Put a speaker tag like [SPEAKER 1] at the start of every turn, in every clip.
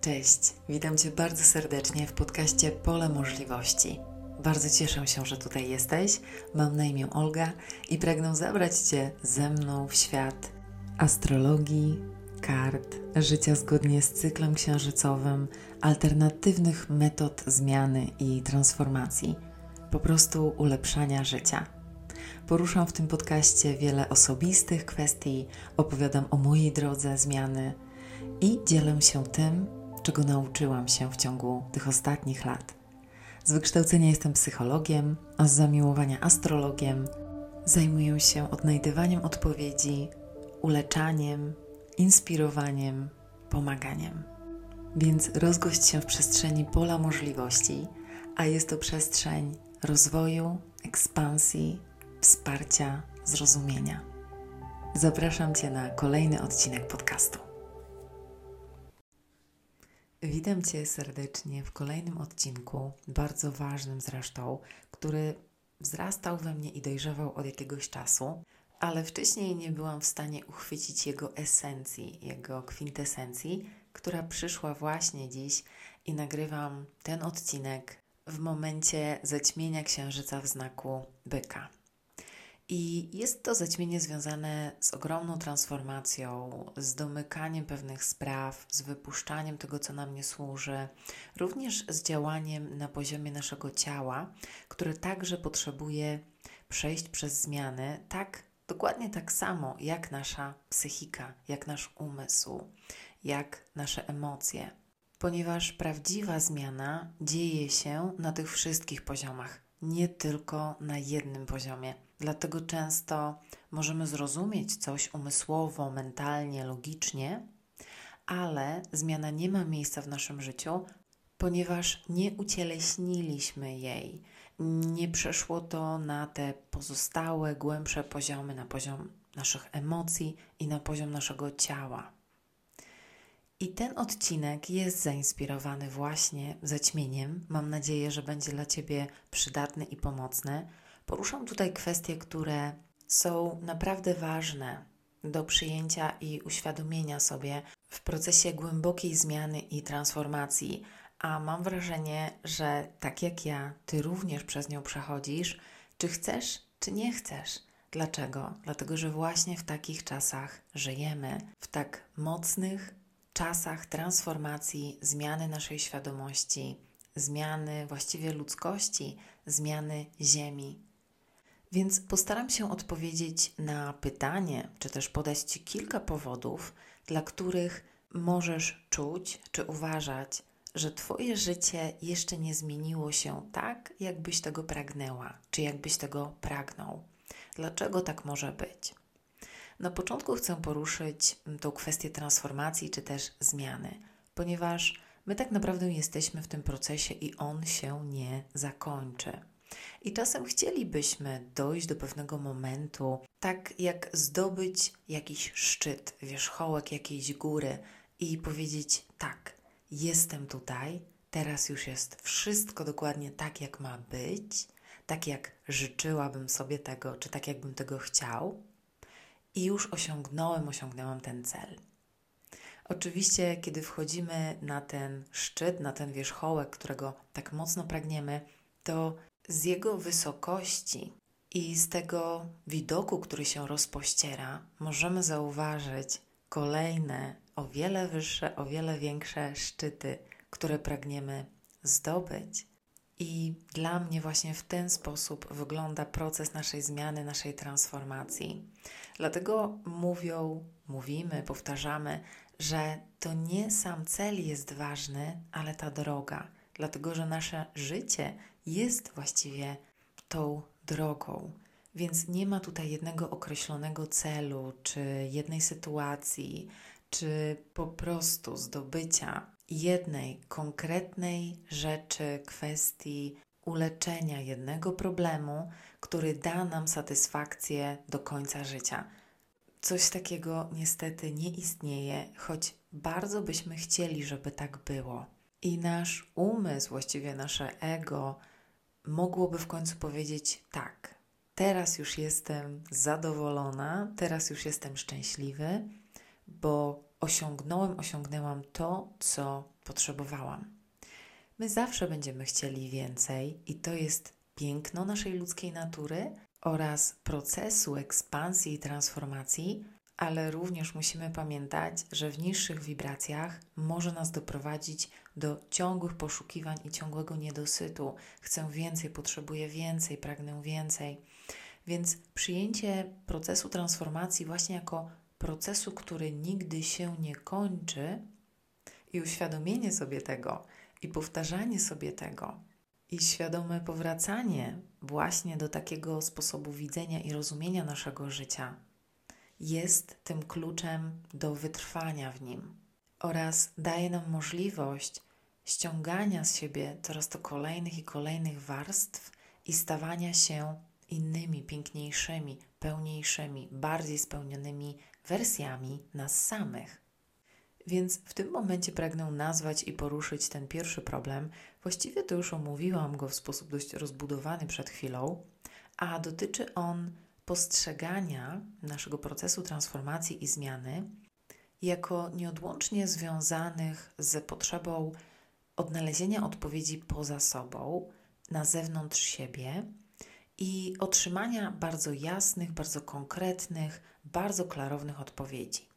[SPEAKER 1] Cześć, witam Cię bardzo serdecznie w podcaście Pole Możliwości. Bardzo cieszę się, że tutaj jesteś. Mam na imię Olga i pragnę zabrać Cię ze mną w świat astrologii, kart, życia zgodnie z cyklem księżycowym, alternatywnych metod zmiany i transformacji, po prostu ulepszania życia. Poruszam w tym podcaście wiele osobistych kwestii, opowiadam o mojej drodze zmiany i dzielę się tym, czego nauczyłam się w ciągu tych ostatnich lat. Z wykształcenia jestem psychologiem, a z zamiłowania astrologiem. Zajmuję się odnajdywaniem odpowiedzi, uleczaniem, inspirowaniem, pomaganiem. Więc rozgość się w przestrzeni pola możliwości, a jest to przestrzeń rozwoju, ekspansji, wsparcia, zrozumienia. Zapraszam Cię na kolejny odcinek podcastu. Witam Cię serdecznie w kolejnym odcinku, bardzo ważnym zresztą, który wzrastał we mnie i dojrzewał od jakiegoś czasu, ale wcześniej nie byłam w stanie uchwycić jego esencji, jego kwintesencji, która przyszła właśnie dziś i nagrywam ten odcinek w momencie zaćmienia księżyca w znaku byka. I jest to zaćmienie związane z ogromną transformacją, z domykaniem pewnych spraw, z wypuszczaniem tego, co nam nie służy, również z działaniem na poziomie naszego ciała, które także potrzebuje przejść przez zmiany, tak dokładnie tak samo jak nasza psychika, jak nasz umysł, jak nasze emocje. Ponieważ prawdziwa zmiana dzieje się na tych wszystkich poziomach, nie tylko na jednym poziomie. Dlatego często możemy zrozumieć coś umysłowo, mentalnie, logicznie, ale zmiana nie ma miejsca w naszym życiu, ponieważ nie ucieleśniliśmy jej. Nie przeszło to na te pozostałe, głębsze poziomy, na poziom naszych emocji i na poziom naszego ciała. I ten odcinek jest zainspirowany właśnie zaćmieniem. Mam nadzieję, że będzie dla Ciebie przydatny i pomocny Poruszam tutaj kwestie, które są naprawdę ważne do przyjęcia i uświadomienia sobie w procesie głębokiej zmiany i transformacji, a mam wrażenie, że tak jak ja, ty również przez nią przechodzisz, czy chcesz, czy nie chcesz. Dlaczego? Dlatego, że właśnie w takich czasach żyjemy, w tak mocnych czasach transformacji, zmiany naszej świadomości, zmiany właściwie ludzkości, zmiany Ziemi, więc postaram się odpowiedzieć na pytanie, czy też podać Ci kilka powodów, dla których możesz czuć czy uważać, że Twoje życie jeszcze nie zmieniło się tak, jakbyś tego pragnęła, czy jakbyś tego pragnął. Dlaczego tak może być? Na początku chcę poruszyć tą kwestię transformacji czy też zmiany, ponieważ my tak naprawdę jesteśmy w tym procesie i on się nie zakończy. I czasem chcielibyśmy dojść do pewnego momentu, tak jak zdobyć jakiś szczyt, wierzchołek jakiejś góry i powiedzieć: Tak, jestem tutaj, teraz już jest wszystko dokładnie tak, jak ma być, tak jak życzyłabym sobie tego, czy tak, jakbym tego chciał, i już osiągnąłem, osiągnęłam ten cel. Oczywiście, kiedy wchodzimy na ten szczyt, na ten wierzchołek, którego tak mocno pragniemy, to z jego wysokości i z tego widoku, który się rozpościera, możemy zauważyć kolejne, o wiele wyższe, o wiele większe szczyty, które pragniemy zdobyć. I dla mnie właśnie w ten sposób wygląda proces naszej zmiany, naszej transformacji. Dlatego mówią, mówimy, powtarzamy, że to nie sam cel jest ważny, ale ta droga, dlatego że nasze życie jest właściwie tą drogą. Więc nie ma tutaj jednego określonego celu, czy jednej sytuacji, czy po prostu zdobycia jednej konkretnej rzeczy, kwestii, uleczenia jednego problemu, który da nam satysfakcję do końca życia. Coś takiego niestety nie istnieje, choć bardzo byśmy chcieli, żeby tak było. I nasz umysł, właściwie nasze ego, mogłoby w końcu powiedzieć tak. Teraz już jestem zadowolona, teraz już jestem szczęśliwy, bo osiągnąłem, osiągnęłam to, co potrzebowałam. My zawsze będziemy chcieli więcej, i to jest piękno naszej ludzkiej natury oraz procesu ekspansji i transformacji, ale również musimy pamiętać, że w niższych wibracjach może nas doprowadzić do ciągłych poszukiwań i ciągłego niedosytu. Chcę więcej, potrzebuję więcej, pragnę więcej. Więc przyjęcie procesu transformacji właśnie jako procesu, który nigdy się nie kończy, i uświadomienie sobie tego, i powtarzanie sobie tego, i świadome powracanie właśnie do takiego sposobu widzenia i rozumienia naszego życia jest tym kluczem do wytrwania w nim oraz daje nam możliwość ściągania z siebie coraz to kolejnych i kolejnych warstw i stawania się innymi, piękniejszymi, pełniejszymi, bardziej spełnionymi wersjami nas samych. Więc w tym momencie pragnę nazwać i poruszyć ten pierwszy problem. Właściwie to już omówiłam go w sposób dość rozbudowany przed chwilą, a dotyczy on postrzegania naszego procesu transformacji i zmiany jako nieodłącznie związanych z potrzebą odnalezienia odpowiedzi poza sobą, na zewnątrz siebie i otrzymania bardzo jasnych, bardzo konkretnych, bardzo klarownych odpowiedzi.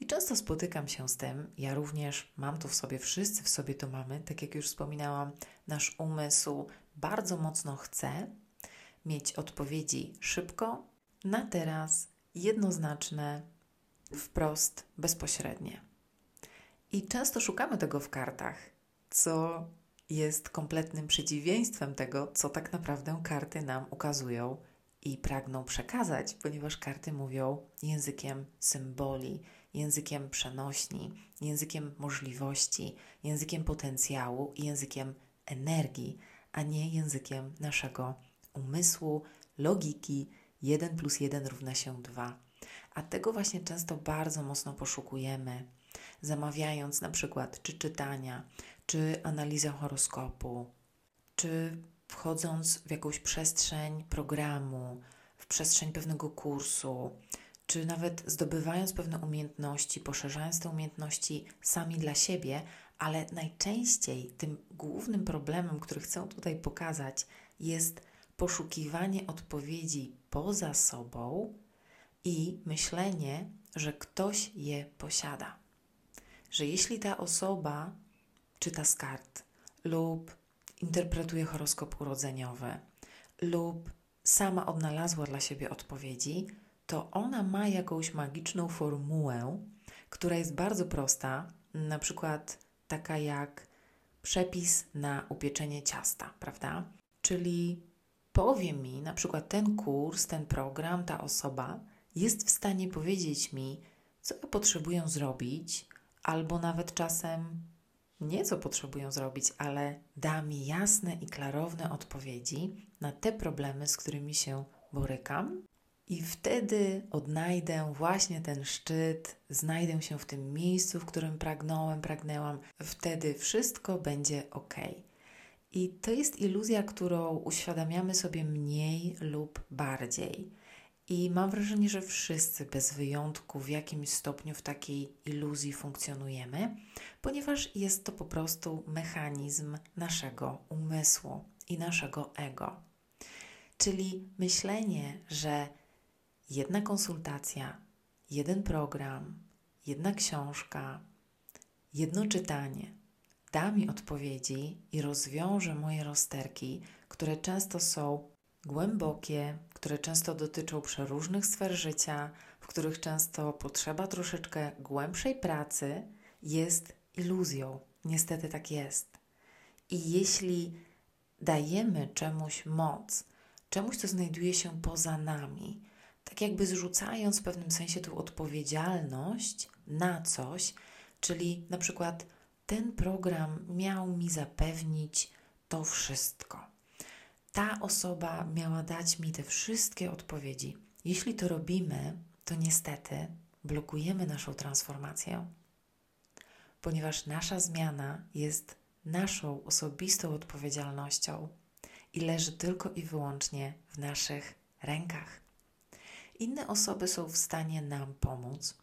[SPEAKER 1] I często spotykam się z tym, ja również mam to w sobie, wszyscy w sobie to mamy, tak jak już wspominałam, nasz umysł bardzo mocno chce mieć odpowiedzi szybko, na teraz, jednoznaczne, wprost, bezpośrednie. I często szukamy tego w kartach, co jest kompletnym przeciwieństwem tego, co tak naprawdę karty nam ukazują i pragną przekazać, ponieważ karty mówią językiem symboli, językiem przenośni, językiem możliwości, językiem potencjału i językiem energii, a nie językiem naszego umysłu, logiki 1 plus 1 równa się 2. A tego właśnie często bardzo mocno poszukujemy, zamawiając na przykład czy czytania, czy analizę horoskopu, czy wchodząc w jakąś przestrzeń programu, w przestrzeń pewnego kursu, czy nawet zdobywając pewne umiejętności, poszerzając te umiejętności sami dla siebie, ale najczęściej tym głównym problemem, który chcę tutaj pokazać, jest poszukiwanie odpowiedzi poza sobą i myślenie, że ktoś je posiada. Że jeśli ta osoba czyta z kart lub interpretuje horoskop urodzeniowy lub sama odnalazła dla siebie odpowiedzi, to ona ma jakąś magiczną formułę, która jest bardzo prosta, na przykład taka jak przepis na upieczenie ciasta, prawda? Czyli powie mi, na przykład ten kurs, ten program, ta osoba jest w stanie powiedzieć mi, co ja potrzebuję zrobić, albo nawet czasem nie co potrzebuję zrobić, ale da mi jasne i klarowne odpowiedzi na te problemy, z którymi się borykam. I wtedy odnajdę właśnie ten szczyt, znajdę się w tym miejscu, w którym pragnąłem, pragnęłam. Wtedy wszystko będzie ok. I to jest iluzja, którą uświadamiamy sobie mniej lub bardziej. I mam wrażenie, że wszyscy bez wyjątku w jakimś stopniu w takiej iluzji funkcjonujemy, ponieważ jest to po prostu mechanizm naszego umysłu i naszego ego. Czyli myślenie, że jedna konsultacja, jeden program, jedna książka, jedno czytanie da mi odpowiedzi i rozwiąże moje rozterki, które często są głębokie, które często dotyczą przeróżnych sfer życia, w których często potrzeba troszeczkę głębszej pracy, jest iluzją. Niestety tak jest. I jeśli dajemy czemuś moc, czemuś, co znajduje się poza nami, tak jakby zrzucając w pewnym sensie tę odpowiedzialność na coś, czyli na przykład ten program miał mi zapewnić to wszystko ta osoba miała dać mi te wszystkie odpowiedzi. Jeśli to robimy, to niestety blokujemy naszą transformację, ponieważ nasza zmiana jest naszą osobistą odpowiedzialnością i leży tylko i wyłącznie w naszych rękach. Inne osoby są w stanie nam pomóc,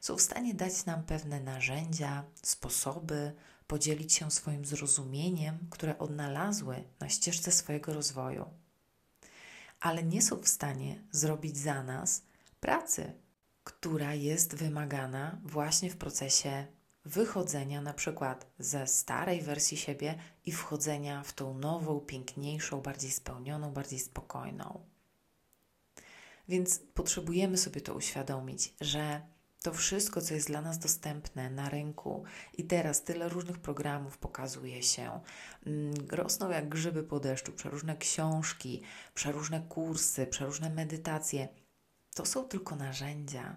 [SPEAKER 1] Są w stanie dać nam pewne narzędzia, sposoby, podzielić się swoim zrozumieniem, które odnalazły na ścieżce swojego rozwoju. Ale nie są w stanie zrobić za nas pracy, która jest wymagana właśnie w procesie wychodzenia na przykład ze starej wersji siebie i wchodzenia w tą nową, piękniejszą, bardziej spełnioną, bardziej spokojną. Więc potrzebujemy sobie to uświadomić, że to wszystko, co jest dla nas dostępne na rynku. I teraz tyle różnych programów pokazuje się, mm, rosną jak grzyby po deszczu, przeróżne książki, przeróżne kursy, przeróżne medytacje, to są tylko narzędzia,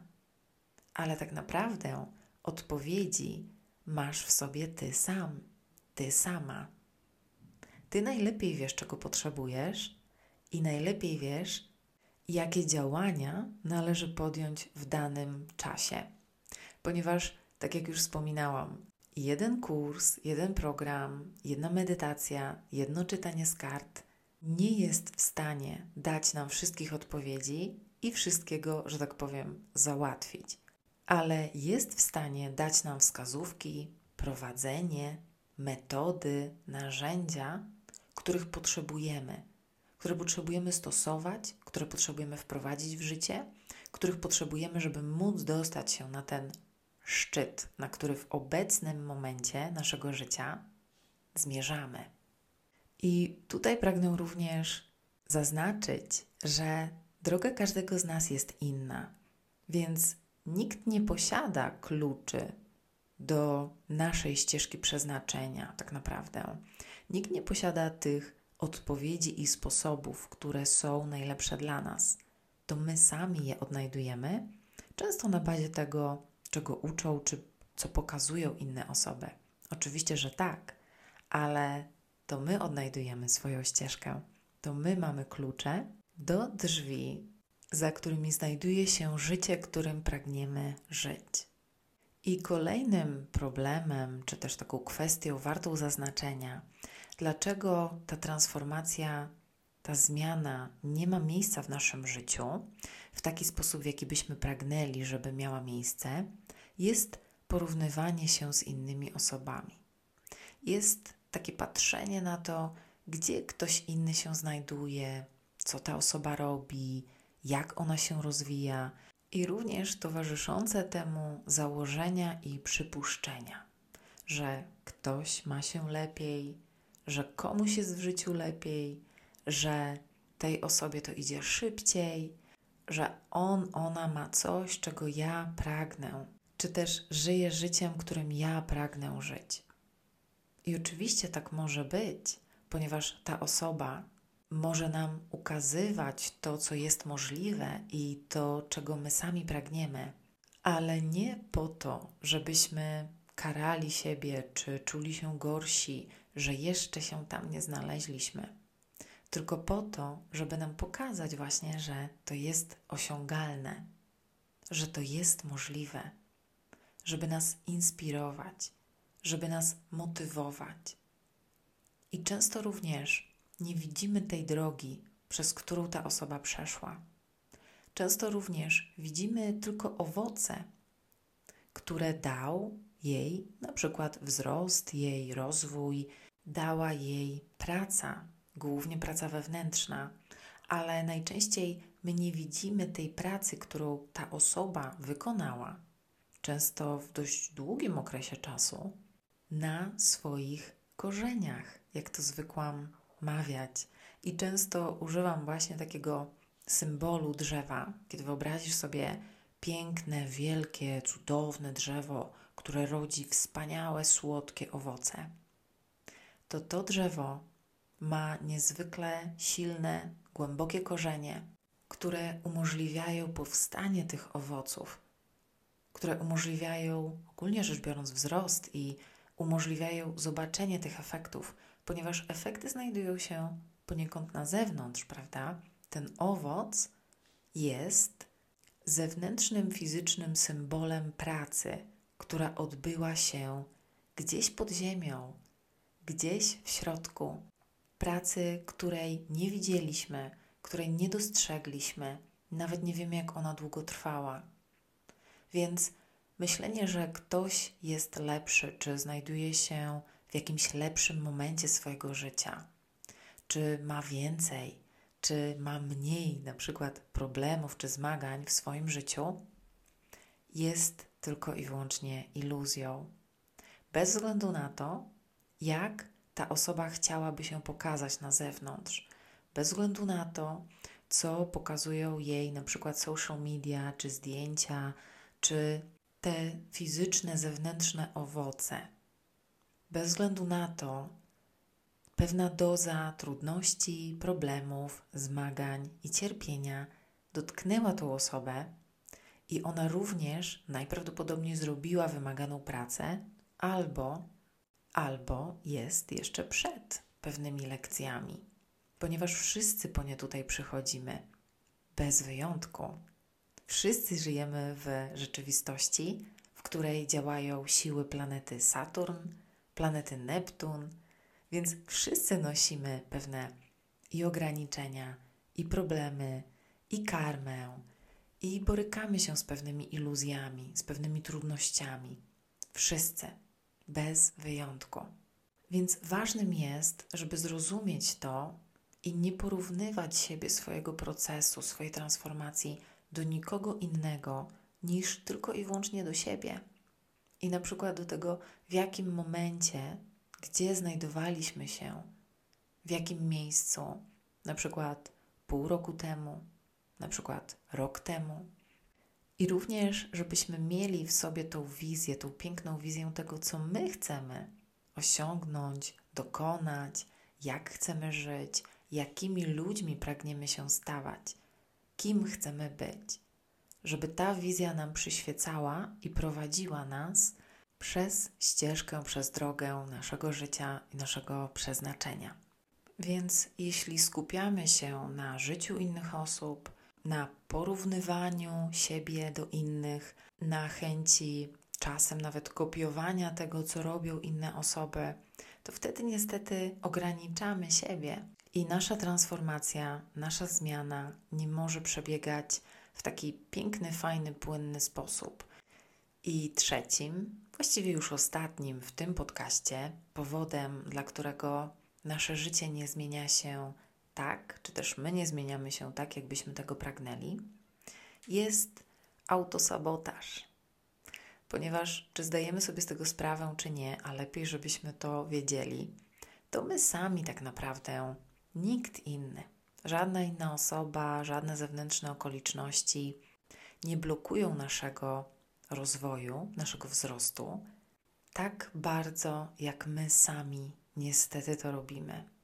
[SPEAKER 1] ale tak naprawdę odpowiedzi masz w sobie ty sam, ty sama. Ty najlepiej wiesz, czego potrzebujesz i najlepiej wiesz, jakie działania należy podjąć w danym czasie. Ponieważ, tak jak już wspominałam, jeden kurs, jeden program, jedna medytacja, jedno czytanie z kart nie jest w stanie dać nam wszystkich odpowiedzi i wszystkiego, że tak powiem, załatwić, ale jest w stanie dać nam wskazówki, prowadzenie, metody, narzędzia, których potrzebujemy które potrzebujemy stosować, które potrzebujemy wprowadzić w życie, których potrzebujemy, żeby móc dostać się na ten szczyt, na który w obecnym momencie naszego życia zmierzamy. I tutaj pragnę również zaznaczyć, że droga każdego z nas jest inna, więc nikt nie posiada kluczy do naszej ścieżki przeznaczenia, tak naprawdę. Nikt nie posiada tych odpowiedzi i sposobów, które są najlepsze dla nas, to my sami je odnajdujemy, często na bazie tego, czego uczą, czy co pokazują inne osoby. Oczywiście, że tak, ale to my odnajdujemy swoją ścieżkę, to my mamy klucze do drzwi, za którymi znajduje się życie, którym pragniemy żyć. I kolejnym problemem, czy też taką kwestią wartą zaznaczenia, dlaczego ta transformacja, ta zmiana nie ma miejsca w naszym życiu w taki sposób, w jaki byśmy pragnęli, żeby miała miejsce, jest porównywanie się z innymi osobami. Jest takie patrzenie na to, gdzie ktoś inny się znajduje, co ta osoba robi, jak ona się rozwija, i również towarzyszące temu założenia i przypuszczenia, że ktoś ma się lepiej, że komuś jest w życiu lepiej, że tej osobie to idzie szybciej, że on, ona ma coś, czego ja pragnę, czy też żyje życiem, którym ja pragnę żyć. I oczywiście tak może być, ponieważ ta osoba może nam ukazywać to, co jest możliwe i to, czego my sami pragniemy, ale nie po to, żebyśmy karali siebie czy czuli się gorsi, że jeszcze się tam nie znaleźliśmy, tylko po to, żeby nam pokazać właśnie, że to jest osiągalne, że to jest możliwe, żeby nas inspirować, żeby nas motywować. I często również nie widzimy tej drogi, przez którą ta osoba przeszła. Często również widzimy tylko owoce, które dał jej na przykład wzrost, jej rozwój, dała jej praca, głównie praca wewnętrzna, ale najczęściej my nie widzimy tej pracy, którą ta osoba wykonała, często w dość długim okresie czasu, na swoich korzeniach, jak to zwykłam mawiać. I często używam właśnie takiego symbolu drzewa, kiedy wyobrazisz sobie piękne, wielkie, cudowne drzewo, które rodzi wspaniałe, słodkie owoce to to drzewo ma niezwykle silne, głębokie korzenie, które umożliwiają powstanie tych owoców, które umożliwiają, ogólnie rzecz biorąc, wzrost i umożliwiają zobaczenie tych efektów, ponieważ efekty znajdują się poniekąd na zewnątrz, prawda? Ten owoc jest zewnętrznym fizycznym symbolem pracy, która odbyła się gdzieś pod ziemią, gdzieś w środku pracy, której nie widzieliśmy, której nie dostrzegliśmy, nawet nie wiemy, jak ona długo trwała. Więc myślenie, że ktoś jest lepszy, czy znajduje się w jakimś lepszym momencie swojego życia, czy ma więcej, czy ma mniej na przykład problemów czy zmagań w swoim życiu, jest tylko i wyłącznie iluzją. Bez względu na to, jak ta osoba chciałaby się pokazać na zewnątrz, bez względu na to, co pokazują jej na przykład social media, czy zdjęcia, czy te fizyczne, zewnętrzne owoce. Bez względu na to, pewna doza trudności, problemów, zmagań i cierpienia dotknęła tą osobę i ona również najprawdopodobniej zrobiła wymaganą pracę, albo, albo jest jeszcze przed pewnymi lekcjami, ponieważ wszyscy po nie tutaj przychodzimy, bez wyjątku. Wszyscy żyjemy w rzeczywistości, w której działają siły planety Saturn, planety Neptun, więc wszyscy nosimy pewne i ograniczenia, i problemy, i karmę, i borykamy się z pewnymi iluzjami, z pewnymi trudnościami. Wszyscy, bez wyjątku. Więc ważnym jest, żeby zrozumieć to i nie porównywać siebie, swojego procesu, swojej transformacji do nikogo innego niż tylko i wyłącznie do siebie. I na przykład do tego, w jakim momencie, gdzie znajdowaliśmy się, w jakim miejscu, na przykład pół roku temu, na przykład rok temu. I również, żebyśmy mieli w sobie tą wizję, tą piękną wizję tego, co my chcemy osiągnąć, dokonać, jak chcemy żyć, jakimi ludźmi pragniemy się stawać, kim chcemy być. Żeby ta wizja nam przyświecała i prowadziła nas przez ścieżkę, przez drogę naszego życia i naszego przeznaczenia. Więc jeśli skupiamy się na życiu innych osób, na porównywaniu siebie do innych, na chęci czasem nawet kopiowania tego, co robią inne osoby, to wtedy niestety ograniczamy siebie i nasza transformacja, nasza zmiana nie może przebiegać w taki piękny, fajny, płynny sposób. I trzecim, właściwie już ostatnim w tym podcaście, powodem, dla którego nasze życie nie zmienia się tak, czy też my nie zmieniamy się tak, jakbyśmy tego pragnęli, jest autosabotaż. Ponieważ, czy zdajemy sobie z tego sprawę, czy nie, a lepiej, żebyśmy to wiedzieli, to my sami tak naprawdę, nikt inny, żadna inna osoba, żadne zewnętrzne okoliczności nie blokują naszego rozwoju, naszego wzrostu tak bardzo, jak my sami niestety to robimy.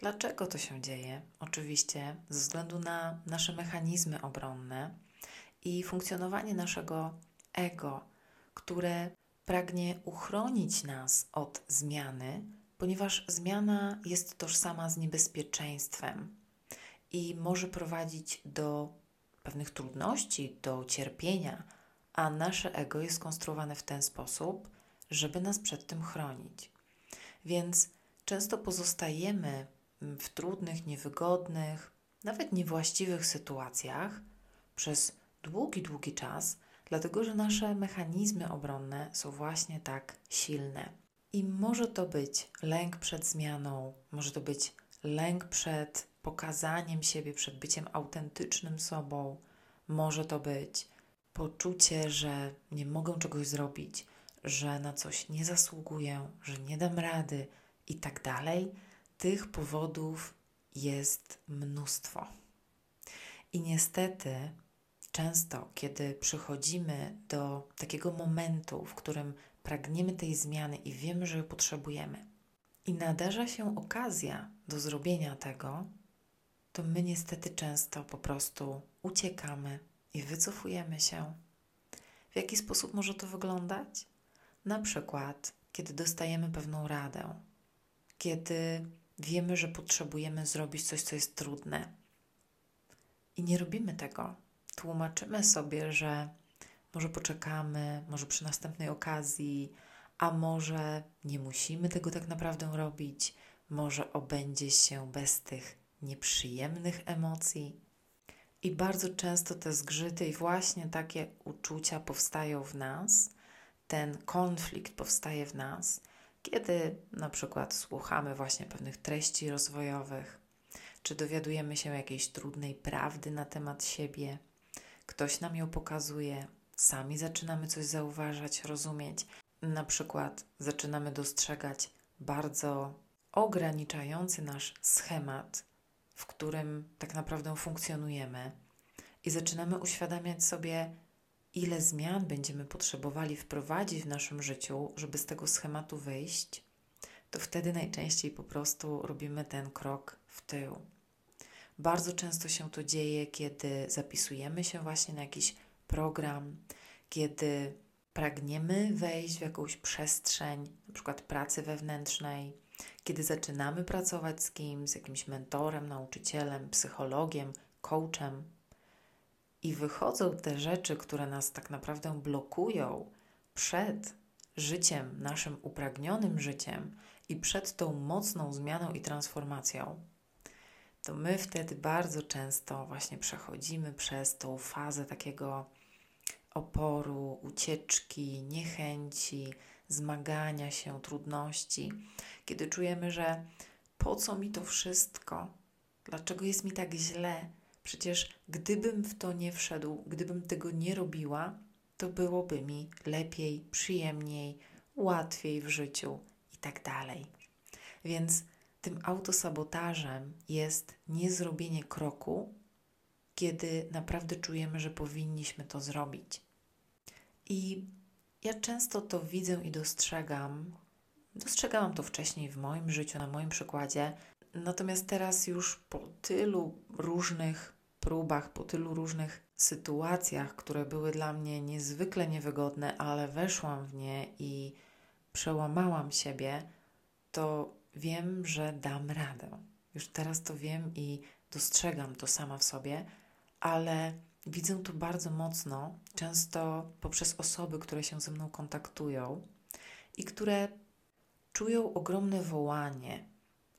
[SPEAKER 1] Dlaczego to się dzieje? Oczywiście ze względu na nasze mechanizmy obronne i funkcjonowanie naszego ego, które pragnie uchronić nas od zmiany, ponieważ zmiana jest tożsama z niebezpieczeństwem i może prowadzić do pewnych trudności, do cierpienia, a nasze ego jest skonstruowane w ten sposób, żeby nas przed tym chronić. Więc często pozostajemy w trudnych, niewygodnych, nawet niewłaściwych sytuacjach przez długi, długi czas, dlatego że nasze mechanizmy obronne są właśnie tak silne. I może to być lęk przed zmianą, może to być lęk przed pokazaniem siebie, przed byciem autentycznym sobą, może to być poczucie, że nie mogę czegoś zrobić, że na coś nie zasługuję, że nie dam rady i tak dalej tych powodów jest mnóstwo. I niestety, często, kiedy przychodzimy do takiego momentu, w którym pragniemy tej zmiany i wiemy, że ją potrzebujemy, i nadarza się okazja do zrobienia tego, to my niestety często po prostu uciekamy i wycofujemy się. W jaki sposób może to wyglądać? Na przykład, kiedy dostajemy pewną radę, kiedy Wiemy, że potrzebujemy zrobić coś, co jest trudne. I nie robimy tego. Tłumaczymy sobie, że może poczekamy, może przy następnej okazji, a może nie musimy tego tak naprawdę robić, może obędzie się bez tych nieprzyjemnych emocji. I bardzo często te zgrzyty i właśnie takie uczucia powstają w nas, ten konflikt powstaje w nas, kiedy na przykład słuchamy właśnie pewnych treści rozwojowych, czy dowiadujemy się jakiejś trudnej prawdy na temat siebie, ktoś nam ją pokazuje, sami zaczynamy coś zauważać, rozumieć, na przykład zaczynamy dostrzegać bardzo ograniczający nasz schemat, w którym tak naprawdę funkcjonujemy, i zaczynamy uświadamiać sobie, ile zmian będziemy potrzebowali wprowadzić w naszym życiu, żeby z tego schematu wyjść, to wtedy najczęściej po prostu robimy ten krok w tył. Bardzo często się to dzieje, kiedy zapisujemy się właśnie na jakiś program, kiedy pragniemy wejść w jakąś przestrzeń, na przykład pracy wewnętrznej, kiedy zaczynamy pracować z kimś, z jakimś mentorem, nauczycielem, psychologiem, coachem, i wychodzą te rzeczy, które nas tak naprawdę blokują przed życiem, naszym upragnionym życiem i przed tą mocną zmianą i transformacją, to my wtedy bardzo często właśnie przechodzimy przez tą fazę takiego oporu, ucieczki, niechęci, zmagania się, trudności, kiedy czujemy, że po co mi to wszystko? Dlaczego jest mi tak źle? Przecież gdybym w to nie wszedł, gdybym tego nie robiła, to byłoby mi lepiej, przyjemniej, łatwiej w życiu i tak dalej. Więc tym autosabotażem jest niezrobienie kroku, kiedy naprawdę czujemy, że powinniśmy to zrobić. I ja często to widzę i dostrzegam. Dostrzegałam to wcześniej w moim życiu, na moim przykładzie. Natomiast teraz już po tylu różnych próbach, po tylu różnych sytuacjach, które były dla mnie niezwykle niewygodne, ale weszłam w nie i przełamałam siebie, to wiem, że dam radę. Już teraz to wiem i dostrzegam to sama w sobie, ale widzę to bardzo mocno, często poprzez osoby, które się ze mną kontaktują i które czują ogromne wołanie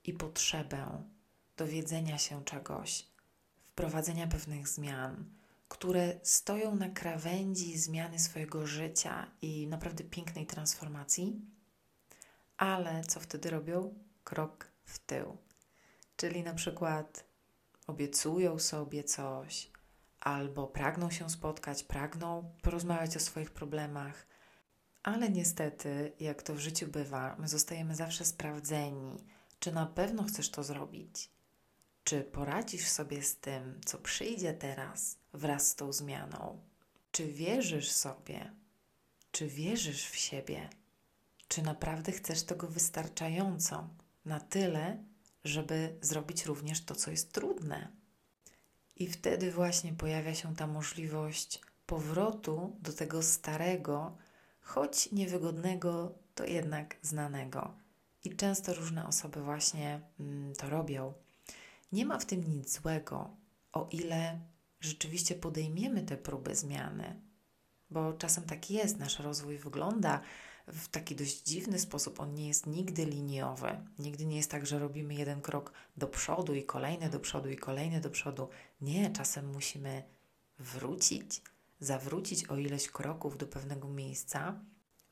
[SPEAKER 1] i potrzebę dowiedzenia się czegoś, wprowadzenia pewnych zmian, które stoją na krawędzi zmiany swojego życia i naprawdę pięknej transformacji, ale co wtedy robią? Krok w tył. Czyli na przykład obiecują sobie coś, albo pragną się spotkać, pragną porozmawiać o swoich problemach, ale niestety, jak to w życiu bywa, my zostajemy zawsze sprawdzeni, czy na pewno chcesz to zrobić czy poradzisz sobie z tym, co przyjdzie teraz wraz z tą zmianą? Czy wierzysz sobie? Czy wierzysz w siebie? Czy naprawdę chcesz tego wystarczająco, na tyle, żeby zrobić również to, co jest trudne? I wtedy właśnie pojawia się ta możliwość powrotu do tego starego, choć niewygodnego, to jednak znanego. I często różne osoby właśnie mm, to robią. Nie ma w tym nic złego, o ile rzeczywiście podejmiemy te próby zmiany, bo czasem tak jest, nasz rozwój wygląda w taki dość dziwny sposób. On nie jest nigdy liniowy. Nigdy nie jest tak, że robimy jeden krok do przodu i kolejny do przodu i kolejny do przodu. Nie, czasem musimy wrócić, zawrócić o ileś kroków do pewnego miejsca,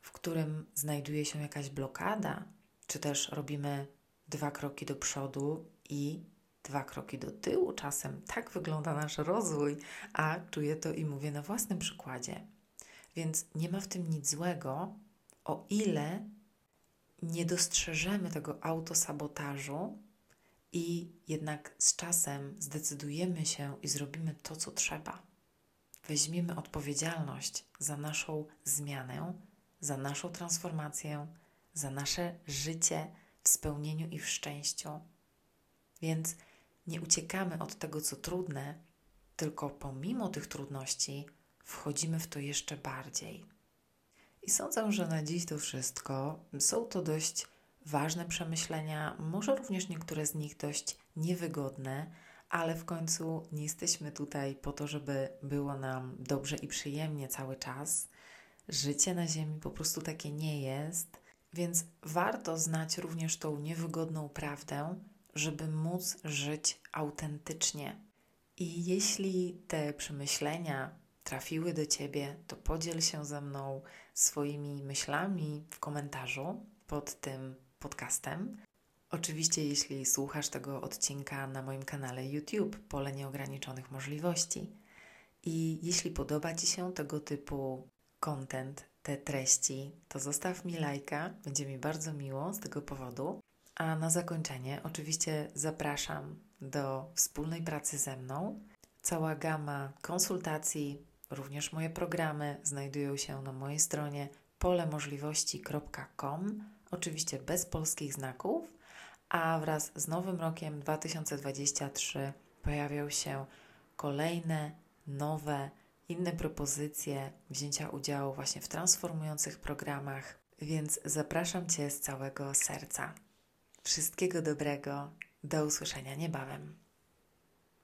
[SPEAKER 1] w którym znajduje się jakaś blokada, czy też robimy dwa kroki do przodu i dwa kroki do tyłu czasem. Tak wygląda nasz rozwój, a czuję to i mówię na własnym przykładzie. Więc nie ma w tym nic złego, o ile nie dostrzeżemy tego autosabotażu i jednak z czasem zdecydujemy się i zrobimy to, co trzeba. Weźmiemy odpowiedzialność za naszą zmianę, za naszą transformację, za nasze życie w spełnieniu i w szczęściu. Więc nie uciekamy od tego, co trudne, tylko pomimo tych trudności wchodzimy w to jeszcze bardziej. I sądzę, że na dziś to wszystko. Są to dość ważne przemyślenia, może również niektóre z nich dość niewygodne, ale w końcu nie jesteśmy tutaj po to, żeby było nam dobrze i przyjemnie cały czas. Życie na Ziemi po prostu takie nie jest, więc warto znać również tą niewygodną prawdę, żeby móc żyć autentycznie I jeśli te przemyślenia trafiły do Ciebie, to podziel się ze mną swoimi myślami w komentarzu pod tym podcastem. Oczywiście, jeśli słuchasz tego odcinka na moim kanale YouTube, pole nieograniczonych możliwości. I jeśli podoba Ci się tego typu content, te treści, to zostaw mi lajka, będzie mi bardzo miło z tego powodu. A na zakończenie, oczywiście zapraszam do wspólnej pracy ze mną. Cała gama konsultacji, również moje programy znajdują się na mojej stronie polemożliwości.com, oczywiście bez polskich znaków, a wraz z nowym rokiem 2023 pojawią się kolejne nowe, inne propozycje wzięcia udziału właśnie w transformujących programach, więc zapraszam Cię z całego serca. Wszystkiego dobrego, do usłyszenia niebawem.